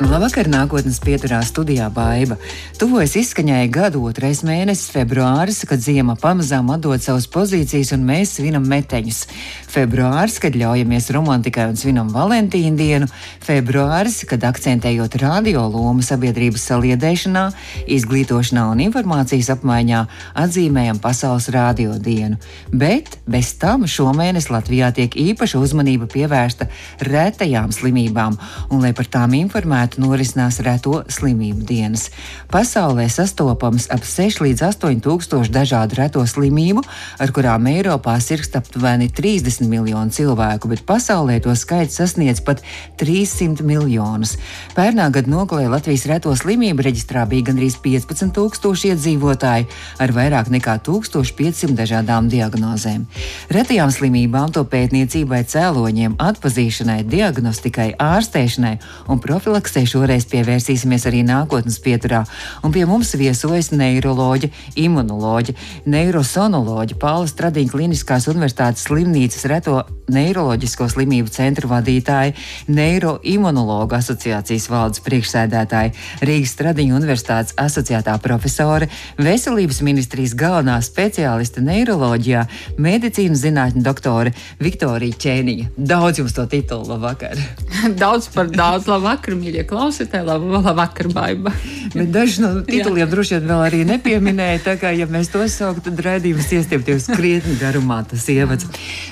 Labvakar, nākotnes pieturā studijā Baiva. Tuvojas izskaņai gadu otrais mēnesis, februāris, kad ziema pamazām atdod savas pozīcijas un mēs svinam meteņus. Februāris, kad ļaujamies romantikai un svinam Valentīnu dienu. Februāris, kad akcentējot radio lomu sabiedrības saliedēšanā, izglītošanā un informācijas apmaiņā, atzīmējam Pasaules radio dienu. Bet bez tam šomēnes Latvijā tiek īpaša uzmanība pievērsta retajām slimībām, un lai par tām informētu, minētu norisinās reto slimību dienas. Pasaulē sastopams ap 6 līdz 8 tūkstoši dažādu reto slimību, ar kurām Eiropā sirgst aptuveni 30 miljonu cilvēku, bet pasaulē to skaits sasniedz pat 300 miljonus. Pērnā gada nogalē Latvijas reto slimību reģistrā bija gandrīz 15 tūkstoši iedzīvotāji ar vairāk nekā 1500 dažādām diagnozēm. Retajām slimībām, to pētniecībai, cēloņiem, atpazīšanai, diagnostikai, ārstēšanai un profilaksei Praksē šoreiz pievērsīsimies arī nākotnes pieturā, un pie mums viesojas neiroloģija, imunoloģija, neirosonoloģija, Pāla Stradiņa Kliniskās Universitātes slimnīcas reto neiroloģisko slimību centru vadītāja, Neiroimunologa asociācijas valdes priekšsēdētāja, Rīgas Stradiņa Universitātes asociētā profesore, Veselības ministrijas galvenā speciāliste neiroloģijā, medicīnas zinātņu doktore Viktorija Čēniņa. Daudz jums to titulu labvakar! daudz par daudz labvakar, mīļie klausītāji, labu, labvakar, baiba. Bet daži no tituliem droši vien vēl arī nepieminēja, tā kā, ja mēs to sauktu, tad raidījums iestiepties krietni garumā tas ievads.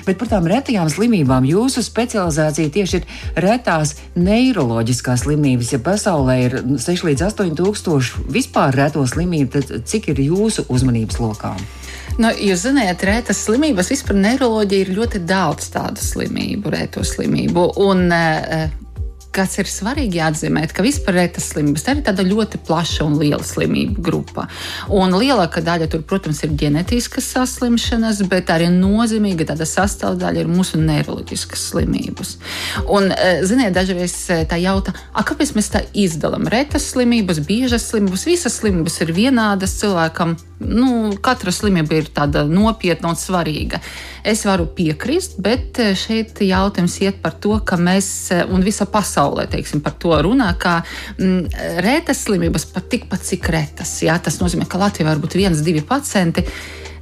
Bet par tām retajām slimībām jūsu specializācija tieši ir retās neiroloģiskās slimības. Ja pasaulē ir 6 līdz 8 tūkstoši vispār reto slimību, tad cik ir jūsu uzmanības lokām? Nu, jūs zināt, rētas slimības, vispār neiroloģija ir ļoti daudz tādu slimību, rēto slimību. Un, uh, kas ir svarīgi atzīmēt, ka vispār retas slimības tā ir tāda ļoti plaša un liela slimību grupa. Un lielākā daļa tur, protams, ir ģenētiskas saslimšanas, bet arī nozīmīga tāda sastāvdaļa ir mūsu neiroloģiskas slimības. Un, e, ziniet, dažreiz e, tā jautā, kāpēc mēs tā izdalām retas slimības, biežas slimības, visas slimības ir vienādas cilvēkam. Nu, katra slimība ir tāda nopietna un svarīga. Es varu piekrist, bet e, šeit jautājums iet par to, ka mēs un visa pasaule pasaulē teiksim, par to runā, kā mm, retas slimības pat tikpat cik retas. Jā, tas nozīmē, ka Latvijā var būt viens, divi pacienti.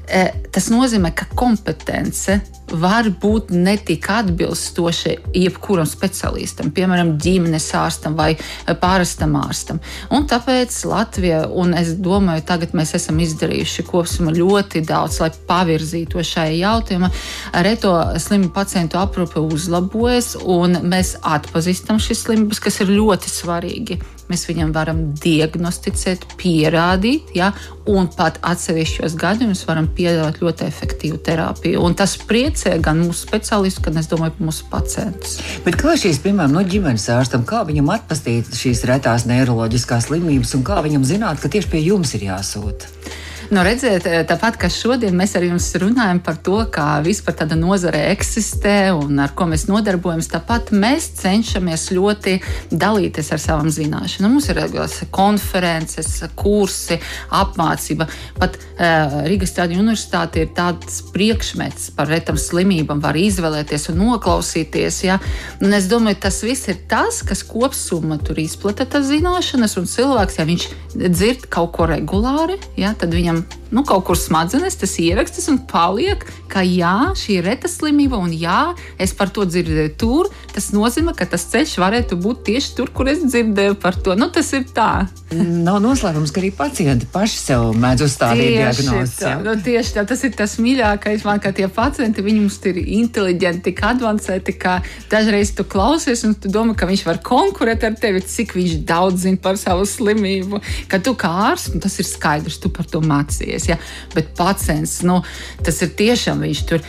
E, tas nozīmē, ka kompetence var būt netik atbilstoši jebkuram specialistam, piemēram, ģimenes ārstam vai pārastam ārstam. Un tāpēc Latvija, un es domāju, tagad mēs esam izdarījuši kopumā ļoti daudz, lai pavirzītu šajā jautājumā. Reto slimu pacientu aprūpe uzlabojas, un mēs atpazīstam šīs slimības, kas ir ļoti svarīgi mēs viņam varam diagnosticēt, pierādīt, ja, un pat atsevišķos gadījumos varam piedāvāt ļoti efektīvu terapiju. Un tas priecē gan mūsu speciālistus, gan, es domāju, mūsu pacientus. Bet kā šīs, piemēram, no ģimenes ārstam, kā viņam atpazīt šīs retās neiroloģiskās slimības un kā viņam zināt, ka tieši pie jums ir jāsūta? Nu, redziet, eh, tāpat kā šodien mēs ar jums runājam par to, kā vispār tāda nozare eksistē un ar ko mēs nodarbojamies, tāpat mēs cenšamies ļoti dalīties ar savām zināšanām. Mums ir regulārs konferences, kursi, apmācība. Pat uh, Rīgas Strādiņu universitāte ir tāds priekšmets par retām slimībām, var izvēlēties un noklausīties. Ja? Un es domāju, tas viss ir tas, kas kopsumma tur izplata tas zināšanas, un cilvēks, ja viņš dzird kaut ko regulāri, ja, tad viņam viņam nu, kaut kur smadzenes tas ierakstas un paliek, ka jā, šī ir reta slimība, un jā, es par to dzirdēju tur. Tas nozīmē, ka tas ceļš varētu būt tieši tur, kur es dzirdēju par to. Nu, tas ir tā. Nav noslēpums, ka arī pacienti paši sev mēdz uzstādīt diagnozes. Tā, nu, tieši tā, tas ir tas mīļākais man, ka tie pacienti, viņi mums ir inteliģenti, tik advancēti, ka dažreiz tu klausies un tu domā, ka viņš var konkurēt ar tevi, cik viņš daudz zina par savu slimību. Ka tu kā ārsts, un tas ir skaidrs, tu par to mācījies. Ja? Bet pacients, nu, tas ir tiešām viņš tur,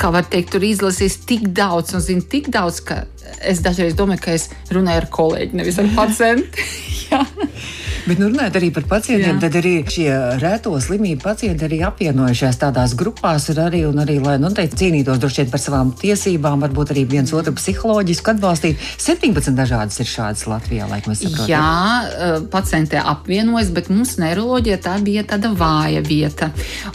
kā var teikt, tur izlasījis tik daudz un zina tik daudz, ka es dažreiz domāju, ka es runāju ar kolēģi, nevis ar pacientu. Bet, nu, runājot arī par pacientiem, Jā. tad arī šie reto slimību pacienti arī apvienojušies tādās grupās ir arī, un arī, lai, nu, teikt, cīnītos droši vien par savām tiesībām, varbūt arī viens otru psiholoģiski atbalstīt. 17 dažādas ir šādas Latvijā, laikam es saprotu. Jā, eh, pacienti apvienojas, bet mums neiroloģija tā bija tāda vāja vieta.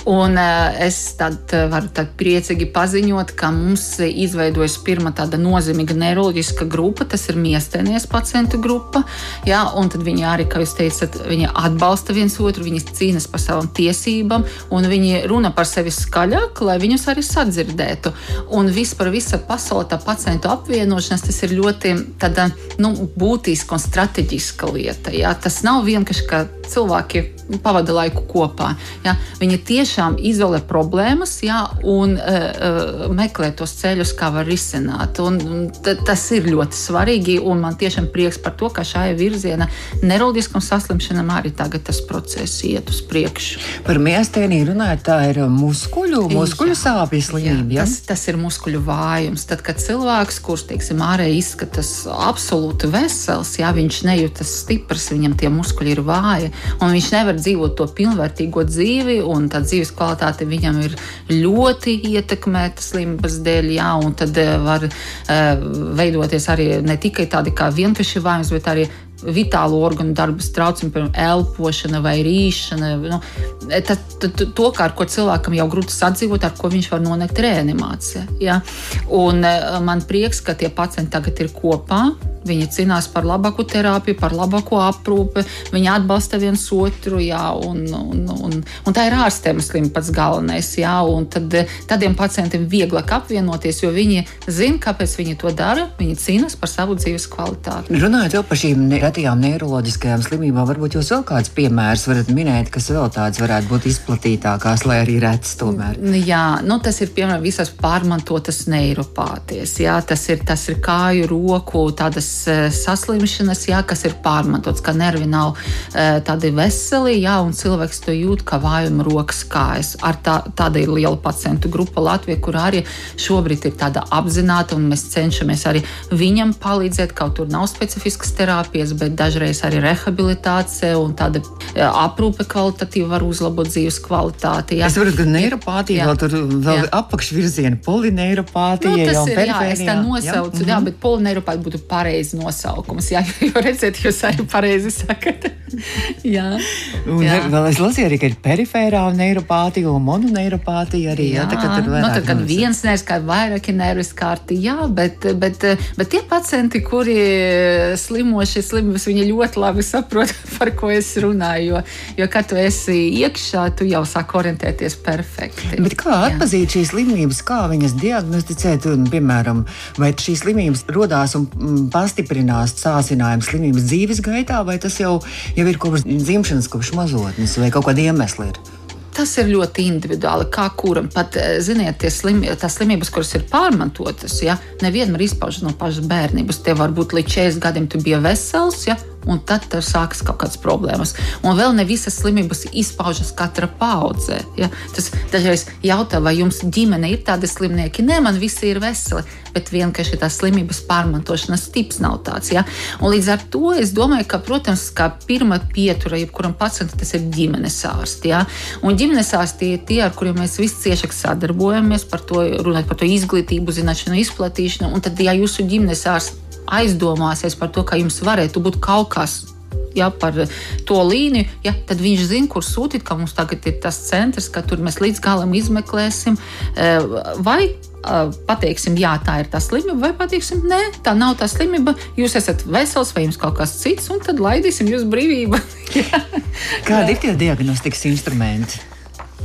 Un eh, es tad eh, varu tad priecīgi paziņot, ka mums izveidojas pirmā tāda nozīmīga neiroloģiska grupa, tas ir miestēnies pacientu grupa. Jā, un tad viņi arī, kā jūs teicat, viņi atbalsta viens otru, viņi cīnās par savām tiesībām, un viņi runā par sevi skaļāk, lai viņus arī sadzirdētu. Un vispār visa pasaule, tā pacientu apvienošanās, tas ir ļoti tāda, nu, būtiska un strateģiska lieta. Jā. Tas nav vienkārši, ka cilvēki pavada laiku kopā. Ja? Viņi tiešām izolē problēmas ja? un uh, meklē tos ceļus, kā var risināt. Un, tas ir ļoti svarīgi, un man tiešām prieks par to, ka šajā virzienā neiroloģiskam saslimšanām arī tagad tas process iet uz priekšu. Par miestēnī runājot, tā ir muskuļu, muskuļu sāpju slimība. Ja? Tas, tas ir muskuļu vājums. Tad, kad cilvēks, kurš, teiksim, ārēji izskatās absolūti vesels, ja viņš nejūtas stiprs, viņam tie muskuļi ir vāji, un viņš nevar dzīvot to pilnvērtīgo dzīvi, un tā dzīves kvalitāte viņam ir ļoti ietekmēta slimības dēļ, jā, un tad eh, var uh, veidoties arī ne tikai tādi kā vienkārši vājums, bet arī vitālu organu darbas traucējumi, piemēram, elpošana vai rīšana. Nu, tad, tad, to, kā ar ko cilvēkam jau grūti sadzīvot, ar ko viņš var nonākt reanimācijā. Ja? Un man prieks, ka tie pacienti tagad ir kopā. Viņi cīnās par labāku terapiju, par labāko aprūpi, viņi atbalsta viens otru, jā, un, un, un, un tā ir ārstēma slimība pats galvenais. Jā, tad tādiem pacientiem vieglāk apvienoties, jo viņi zina, kāpēc viņi to dara. Viņi cīnās par savu dzīves kvalitāti. Runājot par šīm retajām neiroloģiskajām slimībām, varbūt jūs vēl kāds piemērs varat minēt, kas vēl tāds varētu būt izplatītākās, lai arī retas tomēr. Jā, nu, tas ir piemēram visas pārmantotas neiropātijas. Jā, tas ir, tas ir kāju, roku, tādas saslimšanas, jā, kas ir pārmantots, ka nervi nav eh, tādi veseli, jā, un cilvēks to jūt kā vājumu rokas kājas. Ar tā, tāda ir liela pacientu grupa Latvijā, kur arī šobrīd ir tāda apzināta, un mēs cenšamies arī viņam palīdzēt. Kaut tur nav specifiskas terapijas, bet dažreiz arī rehabilitācija un tāda eh, aprūpe kvalitatīva var uzlabot dzīves kvalitāti. Jā. Es saprotu, ka neiropātija vēl tur vēl apakšvirziena, polineiropātija. Nu, tas ir, jā, es tā nosaucu, jā, jā bet polineiropātija būtu pareizi nosaukums. Jā, jo redziet, jūs arī pareizi sakat. jā, un jā. vēl es lasīju arī, ka ir perifērā neiropātija un mononeiropātija arī. Jā, jā tā, kad, nu, tad, kad viens nervs kā vairāki nervis kārti, jā, bet, bet, bet tie pacienti, kuri slimo šīs slimības, viņi ļoti labi saprot, par ko es runāju, jo, jo kad tu esi iekšā, tu jau sāki orientēties perfekti. Bet kā atpazīt jā. šīs slimības, kā viņas diagnosticēt, un, piemēram, vai šīs slimības rodās un mm, pastiprinās sācinājums slimības dzīves gaitā, vai tas jau, jau ir kopš dzimšanas, kopš mazotnes, vai kaut kāda iemesla ir? Tas ir ļoti individuāli, kā kuram. Pat, eh, ziniet, slimi, tās slimības, kuras ir pārmantotas, ja, nevienmēr izpaužas no pašas bērnības. Te varbūt līdz 40 gadiem tu biji vesels, ja, un tad sākas kaut kādas problēmas. Un vēl ne visas slimības izpaužas katra paudzē. Ja? Tas dažreiz jautā, vai jums ģimene ir tādi slimnieki? Nē, man visi ir veseli, bet vienkārši tās slimības pārmantošanas tips nav tāds. Ja? Un līdz ar to es domāju, ka, protams, kā pirmā pietura jebkuram pacientam, tas ir ģimenes ārsti. Ja? Un ģimenes ārsti ir tie, ar kuriem mēs visi ciešāk sadarbojamies par to, runājot par to izglītību, zināšanu izplatīšanu. Un tad, ja jūsu ģimenes ārsts aizdomāsies par to, ka jums varētu būt kaut kas ja, par to līniju, ja, tad viņš zina, kur sūtīt, ka mums tagad ir tas centrs, ka tur mēs līdz galam izmeklēsim. Eh, vai eh, pateiksim, jā, tā ir tā slimība, vai pateiksim, nē, tā nav tā slimība, jūs esat vesels vai jums kaut kas cits, un tad laidīsim jūs brīvībā. Kādi ir tie diagnostikas instrumenti?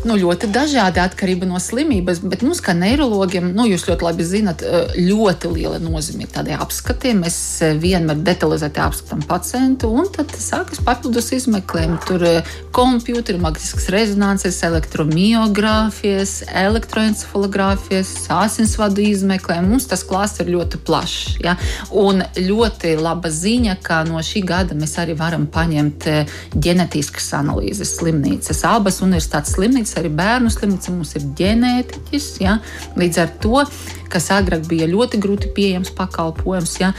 Nu, ļoti dažādi atkarība no slimības, bet mums, kā neirologiem, nu, jūs ļoti labi zinat, eh, ļoti liela nozīme ir tādiem apskatiem. Mēs eh, vienmēr detalizēti apskatām pacientu, un tad sākas papildus izmeklējumi. Tur eh, kompjuteri, magnetiskas rezonances, elektromiogrāfijas, elektroencefalogrāfijas, asinsvadu izmeklējumi. Mums tas klāsts ir ļoti plašs. Ja? Un ļoti laba ziņa, ka no šī gada mēs arī varam paņemt ģenetiskas analīzes slimnīcas. Abas universitātes slimnīcas slimnīca, arī bērnu slimnīca, mums ir ģenētiķis. Ja? Līdz ar to kas agrāk bija ļoti grūti pieejams pakalpojums. Ja?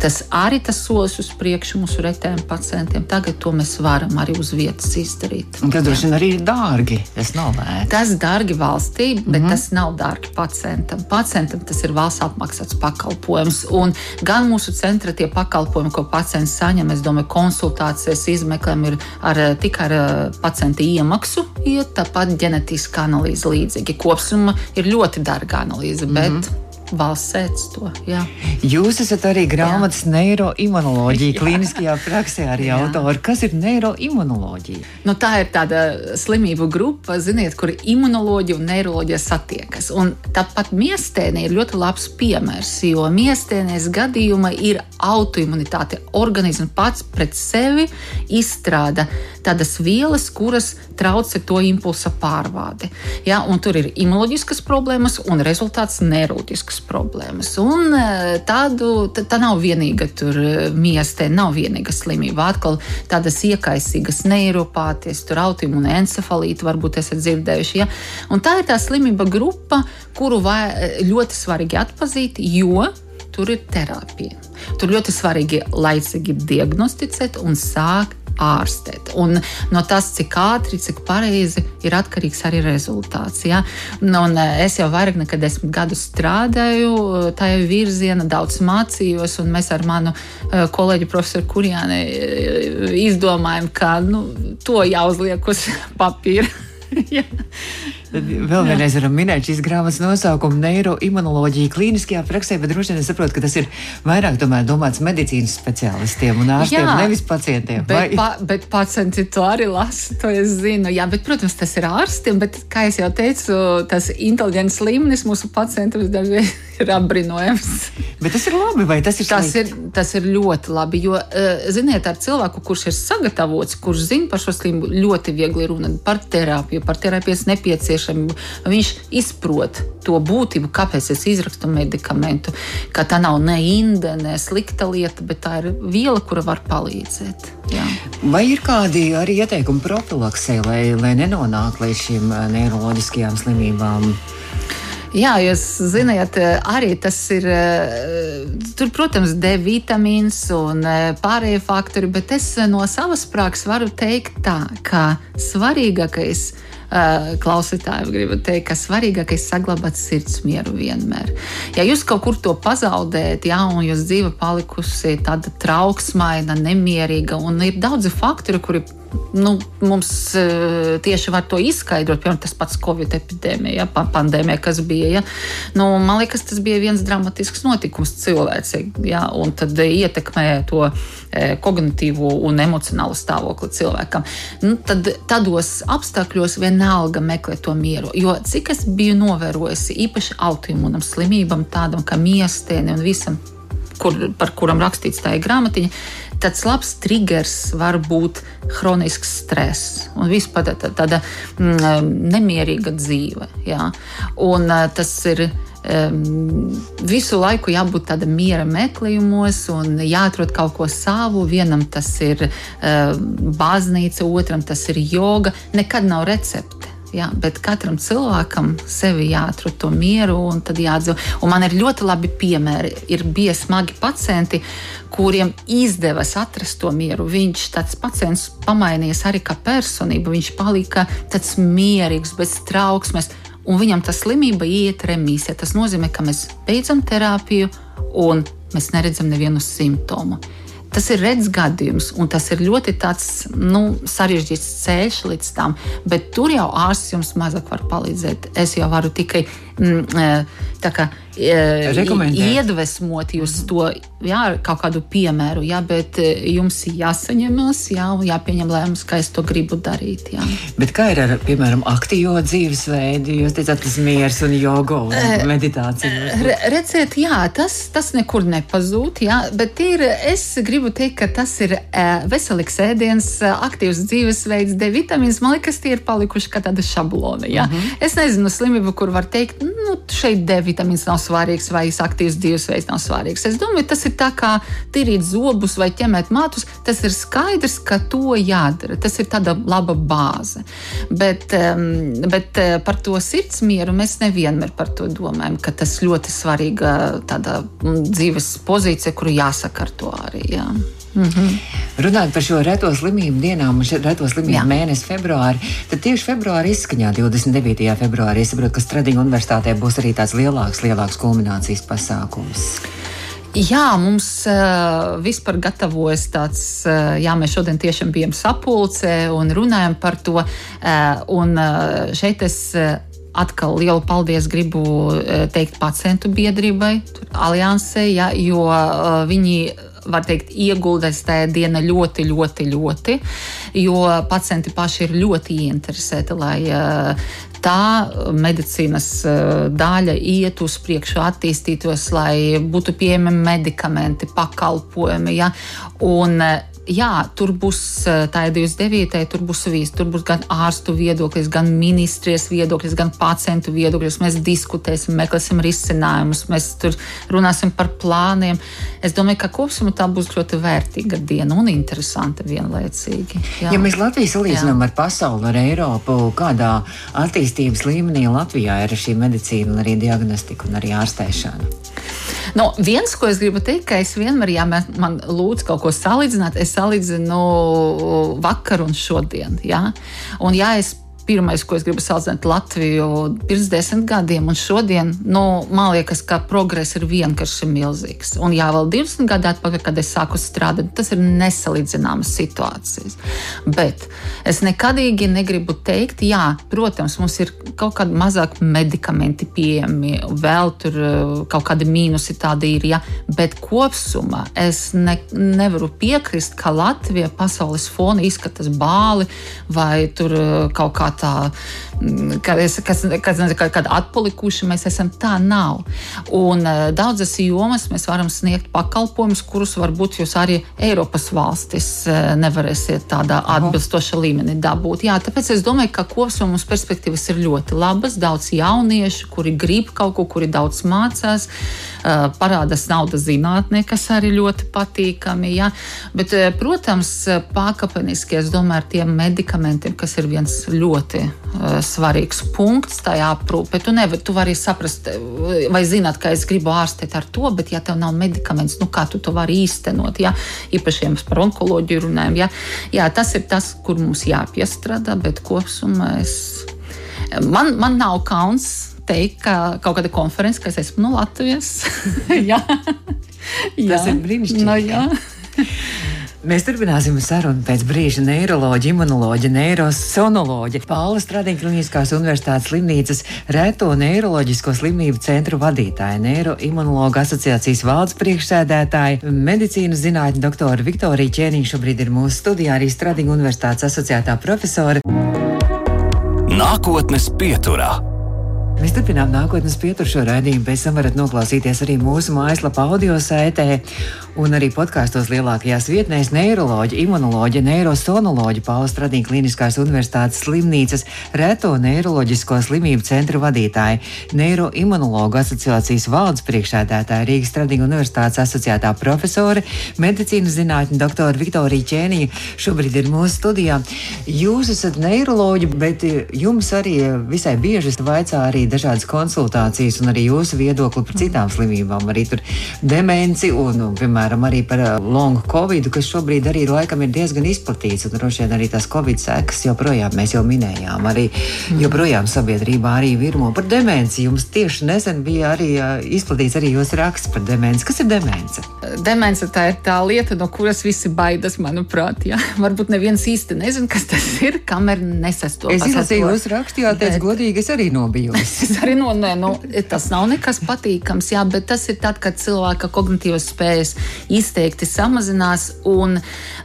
Tas arī tas solis uz priekšu mūsu retējiem pacientiem. Tagad to mēs varam arī uz vietas izdarīt. Un tas droši vien arī ir dārgi. Tas nav lēti. Tas dārgi valstī, bet mm -hmm. tas nav dārgi pacientam. Pacientam tas ir valsts apmaksāts pakalpojums. Un gan mūsu centra tie pakalpojumi, ko pacients saņem, es domāju, konsultācijas izmeklējumi ir ar, tikai ar eh, pacienta iemaksu, iet tāpat ģenetiskā analīze līdzīgi. Kopsumma ir ļoti dārga analīze, mm -hmm. Valsts sēdz to. Jā. Jūs esat arī grāmatas neiroimunoloģija, klīniskajā praksē arī autori. Kas ir neiroimunoloģija? Nu, tā ir tāda slimību grupa, ziniet, kur imunoloģija un neiroloģija satiekas. Un tāpat miestēnē ir ļoti labs piemērs, jo miestēnēs gadījuma ir autoimunitāte. Organisms pats pret sevi izstrāda tādas vielas, kuras traucē to impulsa pārvādi. Ja, tur ir imunoloģiskas problēmas un rezultāts neiroloģisks veselības problēmas. Un e, tādu, tā, nav vienīga tur e, miestē, nav vienīga slimība. Atkal tādas iekaisīgas neiropāties, tur autoimūna encefalīta varbūt esat dzirdējuši. Ja? Un tā ir tā slimība grupa, kuru vai, ļoti svarīgi atpazīt, jo tur ir terapija. Tur ļoti svarīgi laicīgi diagnosticēt un sākt ārstēt. Un no tas, cik ātri, cik pareizi ir atkarīgs arī rezultāts. Ja? Un eh, es jau vairāk nekā desmit gadus strādāju eh, tajā virzienā, daudz mācījos, un mēs ar manu eh, kolēģi profesoru Kurjāni izdomājam, ka nu, to jāuzliek uz papīra. ja. Tad vēl vienreiz varam minēt šīs grāmatas nosaukumu neiroimunoloģija klīniskajā praksē, bet droši vien es saprotu, ka tas ir vairāk tomēr domāts medicīnas speciālistiem un ārstiem, jā, nevis pacientiem. Bet, pa, bet pacienti to arī lasa, to es zinu. Jā, bet, protams, tas ir ārstiem, bet, kā jau teicu, tas inteliģents līmenis mūsu pacientiem dažreiz ir apbrīnojams. Bet tas ir labi, vai tas ir tas slikti? ir, tas ir ļoti labi, jo, eh, ziniet, ar cilvēku, kurš ir sagatavots, kurš zina par šo slimību, ļoti viegli runāt par terapiju, par terapijas nepieciešamību nepieciešamību. Viņš izprot to būtību, kāpēc es izrakstu medikamentu. Ka tā nav ne inde, ne slikta lieta, bet tā ir viela, kura var palīdzēt. Jā. Vai ir kādi arī ieteikumi profilaksē, lai, lai nenonāktu līdz šīm eh, neiroloģiskajām slimībām? Jā, jūs zināt, arī tas ir. Eh, tur, protams, D vitamīns un eh, pārējie faktori, bet es no savas prakses varu teikt tā, ka svarīgākais ir Eh, klausītājiem gribu teikt, ka svarīgākais ir saglabāt sirds mieru vienmēr. Ja jūs kaut kur to pazaudējat, ja, un jūs dzīve palikusi tāda trauksmaina, nemierīga, un ir daudzi faktori, kuri nu, mums uh, tieši var to izskaidrot. Piemēram, tas pats Covid epidēmija, ja, pandēmija, kas bija. Ja. Nu, man liekas, tas bija viens dramatisks notikums cilvēcei, ja, un tad ietekmēja to e, kognitīvo un emocionālo stāvokli cilvēkam. Nu, tad tādos apstākļos vienalga meklē to mieru. Jo cik es biju novērojusi, īpaši autoimūnam slimībam, tādam kā miestēni un visam, kur, par kuram rakstīts tā ir grāmatiņa tāds labs triggers var būt kronisks stress un vispār tāda, tāda mm, nemierīga dzīve. Jā. Un tas ir. Visu laiku jābūt tādam miera meklējumos, un jāatrod kaut ko savu. Vienam tas ir baznīca, otram tas ir joga. Nekad nav recepte. Jā, bet katram cilvēkam sevi jāatrod to mieru un tad jādzīvo. Un man ir ļoti labi piemēri. Ir bijuši smagi pacienti, kuriem izdevās atrast to mieru. Viņš tāds pacients pamainījās arī kā personība. Viņš palika tāds mierīgs, bez trauksmes. Un viņam tā slimība iet remisē. Tas nozīmē, ka mēs beidzam terapiju un mēs neredzam nevienu simptomu. Tas ir redzams gadījums, un tas ir ļoti tāds, nu, sarežģīts ceļš līdz tam. Bet tur jau ārsts jums mazāk var palīdzēt. Es jau varu tikai tā kā iedvesmot jūs to, jā, kaut kādu piemēru, jā, bet jums jāsaņemas, jā, un jāpieņem lēmums, kā es to gribu darīt. Jā. Bet kā ir ar, piemēram, aktīvo dzīvesveidu? Jūs teicāt, tas miers un joga un meditācija. Re, redziet, jā, tas, tas nekur nepazūd, jā, bet ir, es gribu teikt, ka tas ir veselīgs ēdiens, aktīvs dzīvesveids, D vitamīns. Man liekas, tie ir palikuši kā tāda šablona, jā. Mm -hmm. Es nezinu, slimība, kur var teikt, nu, šeit D vitamīns nav svarīgs vai aktīvs dzīvesveids nav svarīgs. Es domāju, tas ir tā kā tīrīt zobus vai ķemēt matus. Tas ir skaidrs, ka to jādara. Tas ir tāda laba bāze. Bet, bet eh, par to sirdsmieru mēs nevienmēr par to domājam, ka tas ļoti svarīga tāda dzīves pozīcija, kuru jāsaka ar to arī. Jā. Mm -hmm. Runājot par šo reto slimību dienām, reto slimību Jā. mēnesi februāri, tad tieši februāra izskaņā, 29. februārī, es saprotu, ka Stradīna universitātē būs arī tāds lielāks, lielāks kulminācijas pasākums. Jā, mums uh, vispār gatavojas tāds, uh, jā, mēs šodien tiešām bijām sapulcē un runājam par to. Uh, un uh, šeit es. Uh, Atkal lielu paldies gribu teikt pacientu biedrībai, aliansē, ja, jo viņi var teikt, ieguldījis tajā dienā ļoti, ļoti, ļoti, jo pacienti paši ir ļoti ieinteresēti, lai uh, tā medicīnas uh, daļa iet uz priekšu, attīstītos, lai būtu pieejami medikamenti, pakalpojumi. Ja? Un, uh, jā, tur būs tā ir 29. tur būs viss. Tur būs gan ārstu viedoklis, gan ministrijas viedoklis, gan pacientu viedoklis. Mēs diskutēsim, meklēsim risinājumus, mēs tur runāsim par plāniem. Es domāju, ka kopumā tā būs ļoti vērtīga diena un interesanta vienlaicīgi. Jā. Ja mēs Latviju salīdzinām ar pasauli, ar Eiropu, kādā attīstības līmenī Latvijā ir šī medicīna, arī diagnostika un arī ārstēšana? Nu, viens, ko es gribu teikt, ka es vienmēr, ja man, man lūdz kaut ko salīdzināt, es salīdzinu vakar un šodien. Ja? Un, ja es pirmais, ko es gribu salīdzināt Latviju pirms desmit gadiem, un šodien, nu, man liekas, ka progress ir vienkārši milzīgs. Un jā, vēl 20 gadu atpakaļ, kad es sāku strādāt, tas ir nesalīdzināmas situācijas. Bet es nekadīgi negribu teikt, jā, protams, mums ir kaut kādi mazāk medikamenti pieejami, vēl tur eh, kaut kādi mīnusi tādi ir, jā, bet kopsumā es ne, nevaru piekrist, ka Latvija pasaules fona izskatās bāli vai tur eh, kaut kā tā, mm, ka es, kas, kas, kad, atpalikuši mēs esam, tā nav. Un uh, daudzas jomas mēs varam sniegt pakalpojumus, kurus varbūt jūs arī Eiropas valstis uh, nevarēsiet tādā atbilstoša līmenī dabūt. Jā, tāpēc es domāju, ka kopsumā mums perspektīvas ir ļoti labas. Daudz jauniešu, kuri grib kaut ko, kuri daudz mācās, uh, parādās naudas zinātnē, kas arī ļoti patīkami. Jā. Bet, protams, pakāpeniski es domāju ar tiem medikamentiem, kas ir viens ļoti ļoti uh, svarīgs punkts tajā aprūpē. Tu nevari, tu vari saprast, eh, vai zināt, ka es gribu ārstēt ar to, bet ja tev nav medikaments, nu kā tu to vari īstenot? Ja? Īpaši, ja mēs par onkoloģiju runājam, ja? Jā, tas ir tas, kur mums jāpiestrādā, bet kopumā es. Man, man nav kauns teikt, ka kaut kāda konference, ka es esmu no Latvijas. jā. jā, tas ir brīnišķīgi. No, jā. Mēs turpināsim sarunu pēc brīža neiroloģija, imunoloģija, neirosonoloģija. Paula Stradīna Kliniskās Universitātes slimnīcas reto neiroloģisko slimību centru vadītāja, neiroimunologa asociācijas valdes priekšsēdētāja, medicīnas zinātņu doktora Viktorija Čēniņa šobrīd ir mūsu studijā, arī Stradīna Universitātes asociētā profesore. Nākotnes pieturā. Mēs turpinām nākotnes pieturu šo raidījumu. Pēc tam varat noklausīties arī mūsu mājaslapā, audio saitē un arī podkāstos lielākajās vietnēs - neiroloģija, imunoloģija, neirosonoloģija, Paulas Stradīna Kliniskās Universitātes slimnīcas reto neiroloģisko slimību centra vadītāja, neiroimunologa asociācijas valdes priekšsēdētāja, Rīgas Stradīna Universitātes asociētā profesore, medicīnas zinātņu doktora Viktorija Čēniņa. Šobrīd ir mūsu studijā. Jūs esat neiroloģi, bet jums arī visai bieži vaicā arī dažādas konsultācijas un arī jūsu viedokli par citām slimībām, arī tur demenci un, un piemēram, arī par uh, longu covid, kas šobrīd arī laikam ir diezgan izplatīts, un droši vien arī tās covid sekas joprojām mēs jau minējām, arī mm. joprojām sabiedrībā arī virmo par demenci. Jums tieši nesen bija arī uh, izplatīts arī jūsu raksts par demenci. Kas ir demence? Demence tā ir tā lieta, no kuras visi baidas, manuprāt. Jā. Varbūt neviens īsti nezina, kas tas ir, kamēr nesastopas. Es izlasīju jūsu rakstu, jā, teicu, godīgi, es arī nobijos. Es arī no, nē, nu, tas nav nekas patīkams, jā, bet tas ir tad, kad cilvēka kognitīvas spējas izteikti samazinās.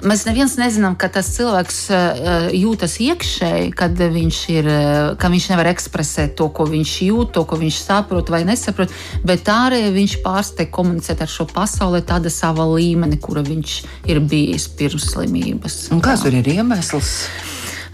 Mēs neviens nezinām, ka tas cilvēks uh, jūtas iekšēji, kad viņš, ir, uh, ka viņš nevar ekspresēt to, ko viņš jūt, to, ko viņš saprot vai nesaprot, bet ārēji viņš pārsteig komunicēt ar šo pasauli tāda sava līmeni, kura viņš ir bijis pirms slimības. Un kāds tur ir iemesls?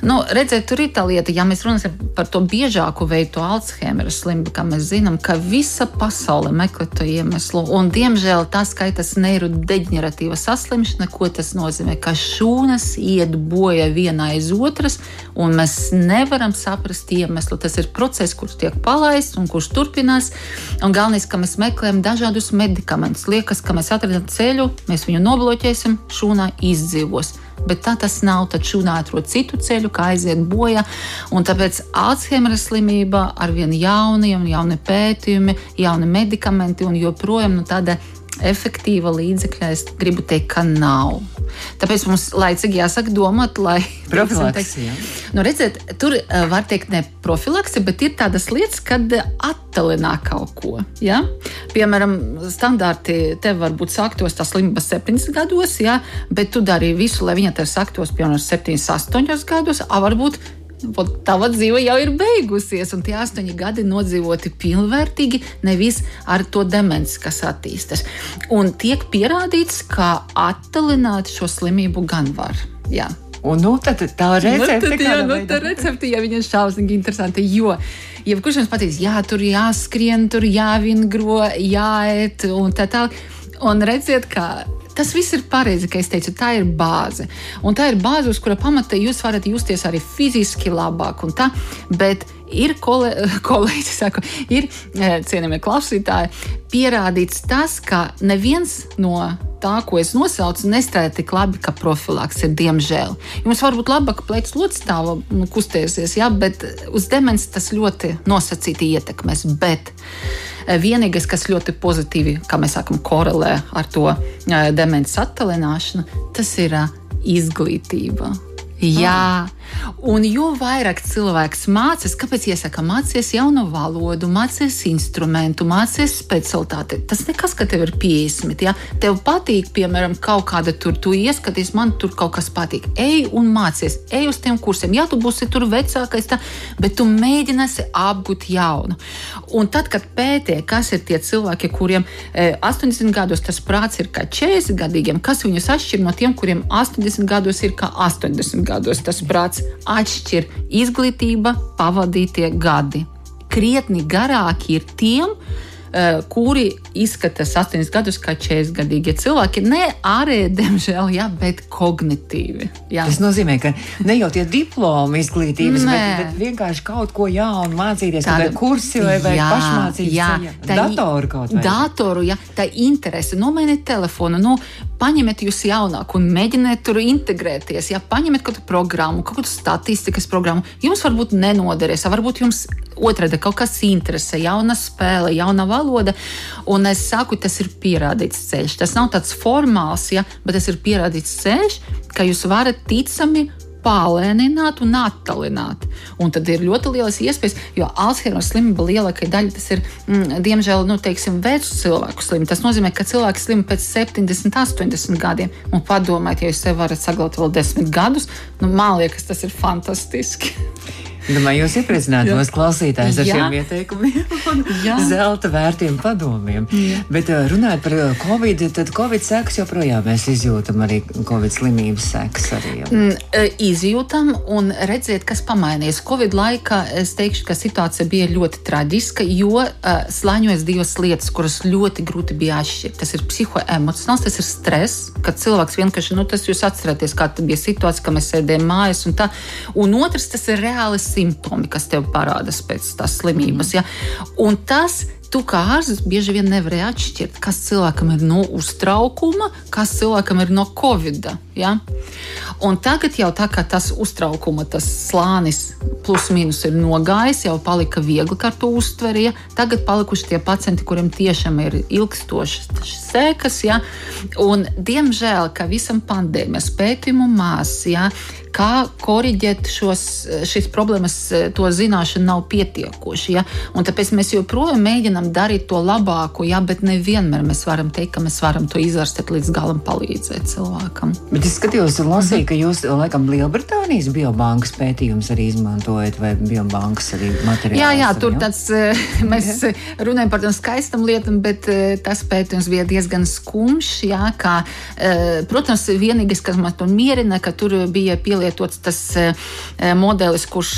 Nu, redziet, tur ir tā lieta, ja mēs runājam par to biežāko veidu, Alzheimera slimību, kā mēs zinām, ka visa pasaule meklē to iemeslu. Un, diemžēl tas, ka tas neirodeģeneratīva saslimšana, ko tas nozīmē, ka šūnas iet bojā viena aiz otras, un mēs nevaram saprast iemeslu. Tas ir process, kurš tiek palaists un kurš turpinās. Un galvenais, ka mēs meklējam dažādus medikamentus. Liekas, ka mēs atradam ceļu, mēs viņu nobloķēsim, šūnā izdzīvos bet tā tas nav. Tad šūnā atrod citu ceļu, kā aiziet bojā. Tāpēc Alzheimera slimība ar vien jauniem, jauni pētījumi, jauni medikamenti un joprojām nu, tāda efektīva līdzekļa, es gribu teikt, ka nav. Tāpēc mums laicīgi jāsaka domāt, lai. Profilakse. Nu, redziet, tur uh, var teikt ne profilakse, bet ir tādas lietas, kad attālinā kaut ko. Ja? Piemēram, standarti tev varbūt sāktos tā slimība 70 gados, ja? bet tu dari visu, lai viņa tev sāktos piemēram 7, 8 gados, a varbūt tava dzīve jau ir beigusies, un tie astoņi gadi nodzīvoti pilnvērtīgi, nevis ar to demenci, kas attīstas. Un tiek pierādīts, ka attālināt šo slimību gan var. Jā. Un nu, tad tā recepte, nu, tad, jā, nu, tā recepte, ja viņa ir šausmīgi interesanta, jo jebkurš mums pateiks, jā, tur jāskrien, tur jāvingro, jāiet un tā tālāk. Un redziet, kā Tas viss ir pareizi, ka es teicu, tā ir bāze. Un tā ir bāze, uz kura pamata jūs varat justies arī fiziski labāk. Tā, bet ir kole, kolēģi, saku, ir e, cienījamie klausītāji, pierādīts tas, ka neviens no tā, ko es nosaucu, nestrādā tik labi kā profilakse, diemžēl. Jums var būt labāka plecs lodstāva nu, kustēsies, ja, bet uz demenci tas ļoti nosacīti ietekmēs. Bet Eh, vienīgais, kas ļoti pozitīvi, kā mēs sakām, korelē ar to eh, demences attālināšanu, tas ir eh, izglītība. Jā, un jo vairāk cilvēks mācās, kāpēc iesaka mācīties jaunu valodu, mācīties instrumentu, mācīties specialitāti. Tas nekas, ka tev ir 50. Ja? Tev patīk, piemēram, kaut kāda tur, tu ieskaties, man tur kaut kas patīk. Ej un mācies, ej uz tiem kursiem. Jā, tu būsi tur vecākais, tā, bet tu mēģināsi apgūt jaunu. Un tad, kad pētīja, kas ir tie cilvēki, kuriem e, 80 gados tas prāts ir kā 40 gadīgiem, kas viņus atšķir no tiem, kuriem 80 gados ir kā 80 gados tas prāts atšķir izglītība, pavadītie gadi. Krietni garāki ir tiem, uh, kuri izskatās 8 gadus kā 40 gadīgi cilvēki. Ne ārēji, diemžēl, jā, bet kognitīvi. Jā. Tas nozīmē, ka ne jau tie diplomi izglītības, bet, bet vienkārši kaut ko jaunu mācīties, kāda kursi vai, vai jā, pašmācības jā, tā, datoru kaut vai. Datoru, jā, tā interese, nomainiet telefonu. Nu, paņemiet jūs jaunāku un mēģiniet tur integrēties. Ja paņemiet kādu programmu, kaut kādu statistikas programmu, jums varbūt nenoderēs, varbūt jums otrādi kaut kas interesē, jauna spēle, jauna valoda. Un es saku, tas ir pierādīts ceļš. Tas nav tāds formāls, ja, bet tas ir pierādīts ceļš, ka jūs varat ticami palēnināt un attālināt. Un tad ir ļoti lielas iespējas, jo Alzheimer slimība lielākajai daļai tas ir, mm, diemžēl, nu, teiksim, vecu cilvēku slimība. Tas nozīmē, ka cilvēks slim pēc 70, 80 gadiem. Un padomājiet, ja jūs sev varat saglabāt vēl 10 gadus, nu, man liekas, tas ir fantastiski. Domāju, jūs iepriecināt mūsu klausītājus ar Jā. šiem ieteikumiem un zelta vērtiem padomiem. Jā. Bet uh, runājot par uh, Covid, tad Covid sekas joprojām mēs izjūtam arī Covid slimības sekas. Arī, mm, uh, izjūtam un redziet, kas pamainījies. Covid laikā es teikšu, ka situācija bija ļoti traģiska, jo uh, slāņojas divas lietas, kuras ļoti grūti bija atšķirt. Tas ir psihoemocionāls, tas ir stress, kad cilvēks vienkārši, nu tas jūs atceraties, kā bija situācija, ka mēs sēdējām mājās un tā. Un otrs, tas ir reāls simptomi, kas tev parādās pēc tās slimības. Ja? Un tas tu kā ārsts bieži vien nevari atšķirt, kas cilvēkam ir no uztraukuma, kas cilvēkam ir no covid. Ja? Un tagad jau tā kā tas uztraukuma tas slānis plus mīnus ir nogājis, jau palika viegli ar to uztveri. Ja? Tagad palikuši tie pacienti, kuriem tiešām ir ilgstošas sekas. Ja? Un, diemžēl, ka visam pandēmijas pētījumu mās, ja? kā korģēt šos, šīs problēmas, to zināšanu nav pietiekoši. Ja? Un tāpēc mēs joprojām mēģinām darīt to labāko, ja? bet nevienmēr mēs varam teikt, ka mēs varam to izvērst līdz galam, palīdzēt cilvēkam. Bet es skatījos, lasīju, ka jūs laikam Lielbritānijas biobankas pētījums arī izmantojat, vai biobankas arī materiālus. Jā, jā, tur tāds, eh, mēs runājam par tādām skaistām lietām, bet eh, tas pētījums bija diezgan skumjš. Jā, kā, eh, protams, vienīgais, kas man tur mierina, ka tur bija pielietots tas modelis, kurš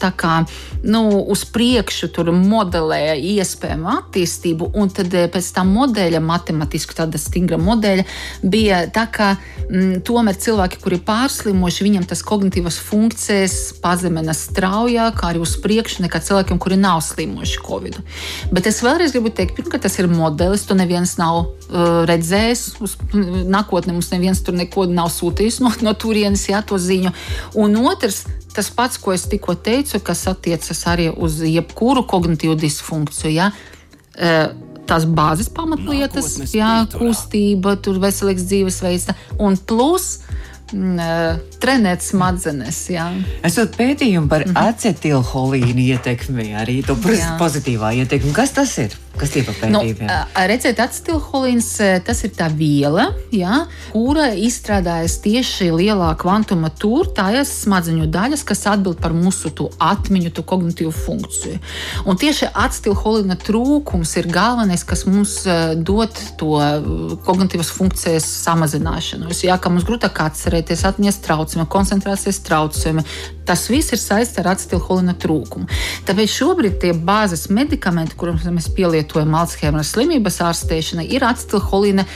tā kā nu, uz priekšu tur modelēja iespējamu attīstību, un tad pēc tam modeļa, matemātiski tāda stingra modeļa, bija tā, ka m, mm, tomēr cilvēki, kuri pārslimoši, viņiem tas kognitīvas funkcijas pazemina straujāk, arī uz priekšu nekā cilvēkiem, kuri nav slimoši Covid. Bet es vēlreiz gribu teikt, ka tas ir modelis, to neviens nav uh, redzējis. Uz nākotnē mums neviens tur neko nav sūtījis no, no turienes, jā, to ziņu. Un otrs, tas pats, ko es tikko teicu, kas attiecas arī uz jebkuru kognitīvu disfunkciju. Ja? Uh, tās bāzes pamatlietas, jā, kustība, tur veselīgs dzīvesveids un plus trenēt smadzenes. Jā. Esot pētījumi par mm -hmm. acetilholīnu ietekmi, arī to pozitīvā ietekmi. Kas tas ir? Kas par pētījumiem? Nu, redzēt, acetilholīns tas ir tā viela, jā, kura izstrādājas tieši lielā kvantuma tur, tās smadzeņu daļas, kas atbild par mūsu atmiņu, to kognitīvu funkciju. Un tieši acetilholīna trūkums ir galvenais, kas mums dod to kognitīvas funkcijas samazināšanos. Jā, ka mums grūtāk atcerēties, atmiņas traucējumi, koncentrācijas traucējumi. Tas viss ir saistīts ar acetilholīna trūkumu. Tāpēc šobrīd tie bāzes medikamenti, kurus mēs pielietojam, Alzheimera slimības ārstēšanai, ir acetilholīna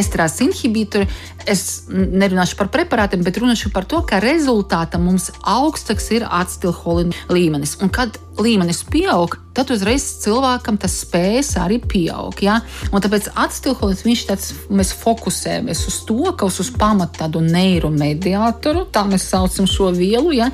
estrādes inhibitori. Es nerunāšu par preparātiem, bet runāšu par to, ka rezultātā mums augstāks ir acetilholīna līmenis. Un kad līmenis pieaug, tad uzreiz cilvēkam tas spējas arī pieaug. Ja? Un tāpēc acetilholīns viņš tāds, mēs fokusējamies uz to, ka uz, pamata tādu neiromediātoru, tā mēs saucam šo vielu, ja?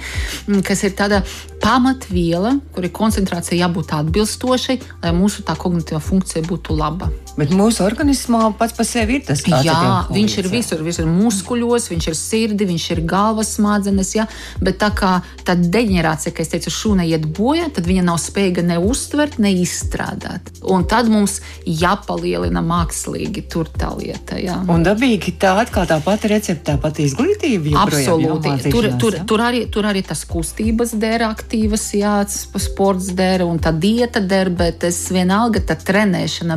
kas ir tāda pamatviela, kur ir koncentrācija jābūt atbilstošai, lai mūsu tā kognitīvā funkcija būtu laba. Bet mūsu organismā pats par sevi ir tas pats. Jā, viņš ir visur. Viņš ir muskuļos, viņš ir sirdi, viņš ir galvas smadzenes. Ja? Bet tā kā tā deģenerācija, kā es teicu, šūna iet bojā, tad viņa nav spējīga ne uztvert, ne izstrādāt. Un tad mums jāpalielina mākslīgi tur tā lieta. Jā. Un dabīgi tā atkal tā pati recepte, tā pati izglītība. Absolūti. Tur, tur, tur, arī, tur arī tas kustības dēļ aktīvas, jā, sports dēļ un tā dieta dēļ, bet es vienalga tā trenēšana,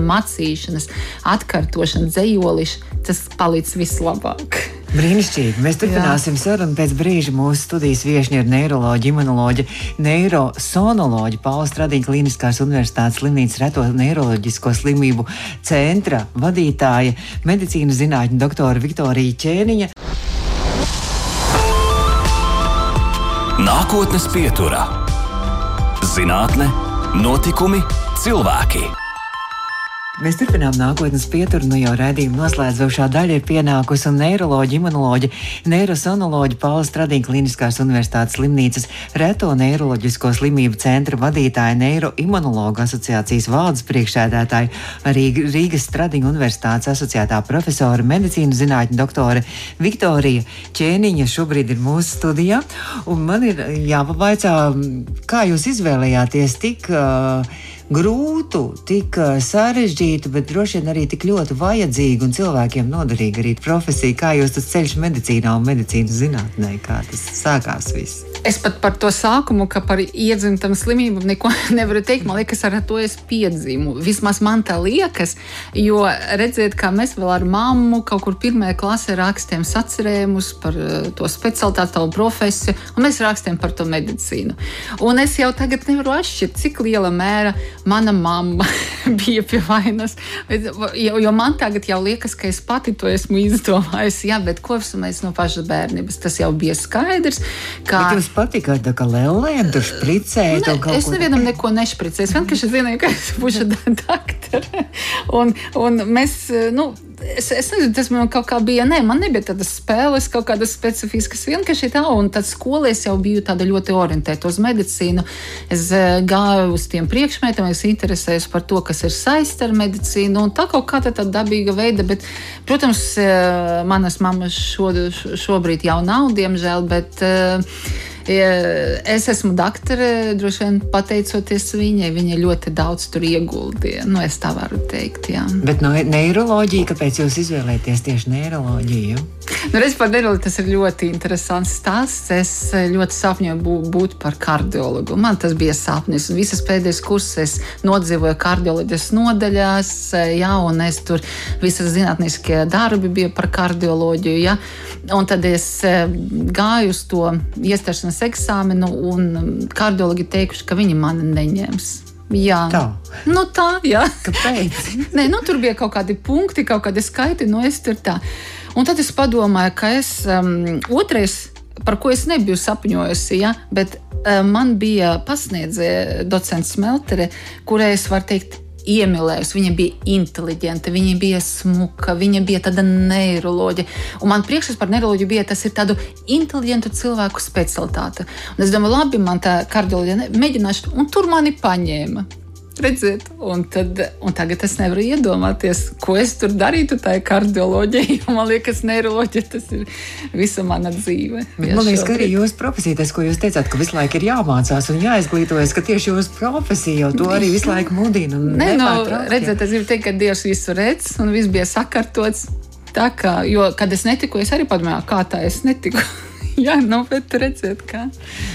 runāšanas, atkārtošana, dzējoliši, tas palīdz vislabāk. Brīnišķīgi. Mēs turpināsim sarunu pēc brīža. Mūsu studijas viesiņa ir neiroloģija, imunoloģija, neirosonoloģija, Paula Stradiņa Kliniskās Universitātes slimnīcas reto neiroloģisko slimību centra vadītāja, medicīnas zinātņu doktora Viktorija Ķēniņa. Nākotnes pieturā - zinātne, notikumi, cilvēki. Mēs turpinām nākotnes pieturu, nu jau redzījuma noslēdzošā daļa ir pienākusi un neiroloģija, imunoloģija, neirosonoloģija Paula Stradīna Kliniskās Universitātes slimnīcas reto neiroloģisko slimību centra vadītāja Neiroimunologa asociācijas valdes priekšsēdētāja, arī Rīgas Stradīna Universitātes asociētā profesora medicīnas zinātņu doktore Viktorija Ķēniņa šobrīd ir mūsu studijā. Un man ir jāpavaicā, kā jūs izvēlējāties tik uh, grūtu, tik sarežģītu, bet droši vien arī tik ļoti vajadzīgu un cilvēkiem noderīgu arī profesiju. Kā jūs tas ceļš medicīnā un medicīnas zinātnē, kā tas sākās viss? Es pat par to sākumu, ka par iedzimtam slimībām neko nevaru teikt. Man liekas, ar to es piedzimu. Vismaz man tā liekas, jo redziet, kā mēs vēl ar mammu kaut kur pirmajā klasē rakstījām sacerējumus par to specialitāti, tavu profesiju, un mēs rakstījām par to medicīnu. Un es jau tagad nevaru atšķirt, cik liela mēra mana mamma bija pie vainas. Jo, jo man tagad jau liekas, ka es pati to esmu izdomājusi. Jā, bet kopš mēs no pašas bērnības tas jau bija skaidrs. Ka... Bet jums patika, ka lēlēm tur špricēja? Ne, es nevienam neko nešpricēju. Es vienkārši zināju, ka es būšu doktora. Un, un mēs, nu, es, es nezinu, tas man kaut kā bija. Nē, man nebija tādas spēles, kaut kādas specifiskas. Vienkārši tā, un tad skolē es jau biju tāda ļoti orientēta uz medicīnu. Es uh, gāju uz tiem priekšmetiem, es interesējos par to, kas ir saistīts ar medicīnu. Tā kaut kā tāda dabīga veida, bet, protams, uh, manas mammas šo, šobrīd jau nav, diemžēl. Bet, uh, Es esmu doktore, droši vien pateicoties viņai. Viņa ļoti daudz tur ieguldīja. Nu, es tā varu teikt. Jā. Bet no neiroloģija, kāpēc jūs izvēlēties tieši neiroloģiju? Nu, redz, par neiroloģiju tas ir ļoti interesants stāsts. Es eh, ļoti sapņoju būt par kardiologu. Man tas bija sapnis. Un visas pēdējās kursus es nodzīvoju kardioloģijas nodaļās, eh, jā, un es tur visas zinātniskie darbi bija par kardioloģiju. Jā. Un tad es eh, gāju uz to iestāšanās eksāmenu, un kardiologi teikuši, ka viņi mani neņems. Jā, tā. Nu, tā jā. Kāpēc? Nē, nu, tur bija kaut kādi punkti, kaut kādi skaiti. Nu, es tur tā. Un tad es padomāju, ka es um, otrais, par ko es nebiju sapņojusi, ja, bet um, man bija pasniedzēja docents Smeltere, kurai es varu teikt, iemīlējusi. Viņa bija inteliģenta, viņa bija smuka, viņa bija tāda neiroloģija. Un man priekšstats par neiroloģiju bija tas ir tādu inteliģentu cilvēku specialitāte. Un es domāju, labi, man tā kardioloģija mēģināšu, un tur mani paņēma redziet, un, tad, un tagad es nevaru iedomāties, ko es tur darītu tajā kardioloģijā. Man liekas, neiroloģija tas ir visa mana dzīve. Bet, man liekas, ka arī jūsu profesija, tas, ko jūs teicāt, ka visu laiku ir jāmācās un jāizglītojas, ka tieši jūsu profesija jau to arī visu laiku mudina. Nē, no, nu, redziet, es gribu teikt, ka Dievs visu redz un viss bija sakārtots. Tā kā, jo, kad es netiku, es arī padomāju, kā tā es netiku. Jā, nu, bet redziet, kā.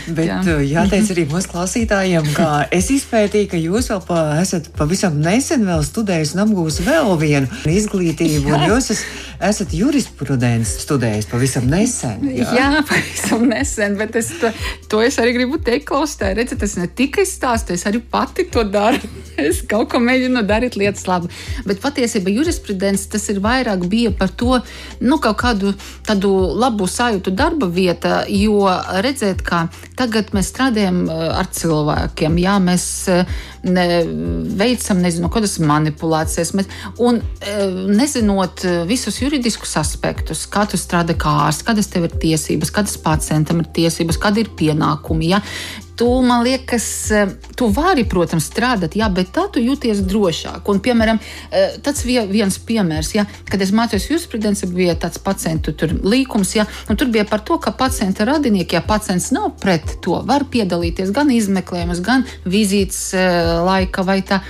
Bet jā. Uh, jāteic arī mūsu klausītājiem, ka es izpētīju, ka jūs vēl pa, esat pavisam nesen vēl studējis un apgūst vēl vienu izglītību, jā. un jūs esat esat jurisprudents studējis pavisam nesen. Jā, jā pavisam nesen, bet es to, to es arī gribu teikt, klausītāji. Redziet, tas ne tikai stāstu, es arī pati to daru. Es kaut ko mēģinu darīt lietas labi. Bet patiesībā jurisprudents tas ir vairāk bija par to, nu, kaut kādu tādu labu sajūtu darba vieta, jo redzēt, kā tagad mēs strādājam ar cilvēkiem, jā, mēs ne, veicam, nezinu, kādas manipulācijas, mēs, un eh, nezinot visus juridiskus aspektus, kā tu strādā kā ārsts, kādas tev ir tiesības, kādas pacientam ir tiesības, kādi ir pienākumi. Ja? Tu, man liekas, eh, tu vari, protams, strādāt, jā, bet tā tu jūties drošāk. Un, piemēram, tāds viens piemērs, ja, kad es mācījos jurisprudenci, bija tāds pacientu līkums, ja, un tur bija par to, ka pacienta radinieki, ja pacients nav pret to, var piedalīties gan izmeklējumus, gan vizītes laika vai tā.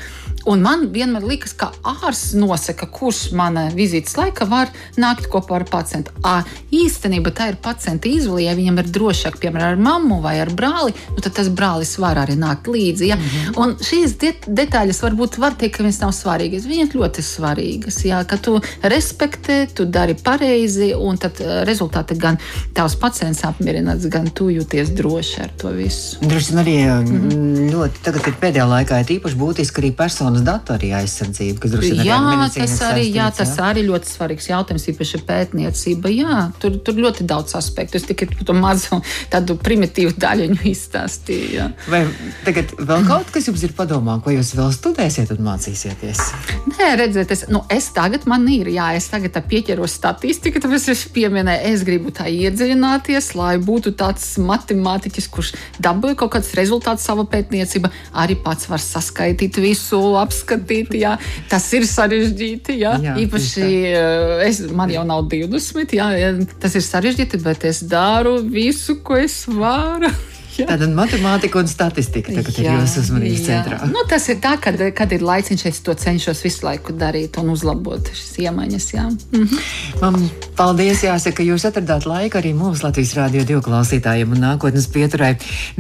Un man vienmēr liekas, ka ārsts nosaka, kurš manā vizītes laikā var nākt kopā ar pacientu. À, īstenībā tā ir pacienta izvēle. Ja viņam ir drošāk, piemēram, ar mammu vai ar brāli, nu, tad tas brālis var arī nākt līdzi. Ja? Mm -hmm. Un šīs de detaļas varbūt var teikt, ka viņas nav svarīgas. Viņas ļoti svarīgas. Ja? Ka tu respektē, tu dari pareizi, un tad eh, rezultāti gan tavs pacients apmierināts, gan tu jūties droši ar to visu. Droši vien arī mm -hmm. ļoti tagad ir pēdējā laikā ir īpaši būtiski arī personu personas datu arī aizsardzība, kas droši vien jā, tas arī, jā, tas jā? arī ļoti svarīgs jautājums, īpaši pētniecība. Jā, tur, tur ļoti daudz aspektu. Es tikai to mazu tādu primitīvu daļu izstāstīju. Jā. Vai tagad vēl kaut kas jums ir padomā, ko jūs vēl studēsiet un mācīsieties? Nē, redziet, es, nu, es tagad man ir, jā, es tagad pieķeros statistiku, tāpēc es pieminēju, es gribu tā iedziļināties, lai būtu tāds matemātiķis, kurš dabūja kaut kādus rezultātus savā pētniecībā, arī pats var saskaitīt visu apskatīt. Jā. Tas ir sarežģīti. Jā. Jā, Īpaši eh, es, man jau nav 20, jā, tas ir sarežģīti, bet es daru visu, ko es varu. Tāda matemātika un statistika tagad jā, ir jūsu uzmanības jā. centrā. Nu, tas ir tā, kad, kad ir laiciņš, es to cenšos visu laiku darīt un uzlabot šīs iemaņas. Jā. Mhm. Man paldies, jāsaka, ka jūs atradāt laiku arī mūsu Latvijas Rādio divu klausītājiem un nākotnes pieturai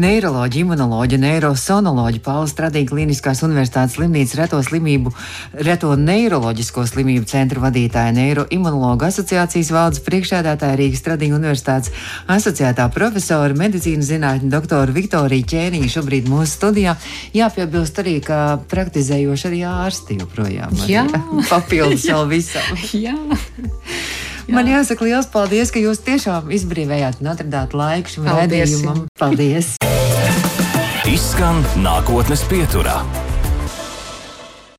neiroloģi, imunoloģi, neirosonoloģi, Pāvils Stradīga Kliniskās universitātes slimnīcas reto slimību, reto neiroloģisko slimību centra vadītāja, neiroimunologa asociācijas valdes priekšēdētāja Rīgas Stradīga universitātes asociētā profesora, medicīnas zinātņu doktora doktora Viktorija Ķēniņa šobrīd mūsu studijā. Jāpiebilst arī, ka praktizējoši arī ārsti joprojām. Jā, papildus vēl visam. Jā. Jā. Man jāsaka liels paldies, ka jūs tiešām izbrīvējāt un atradāt laiku šim redzējumam. Paldies! Izskan nākotnes pieturā.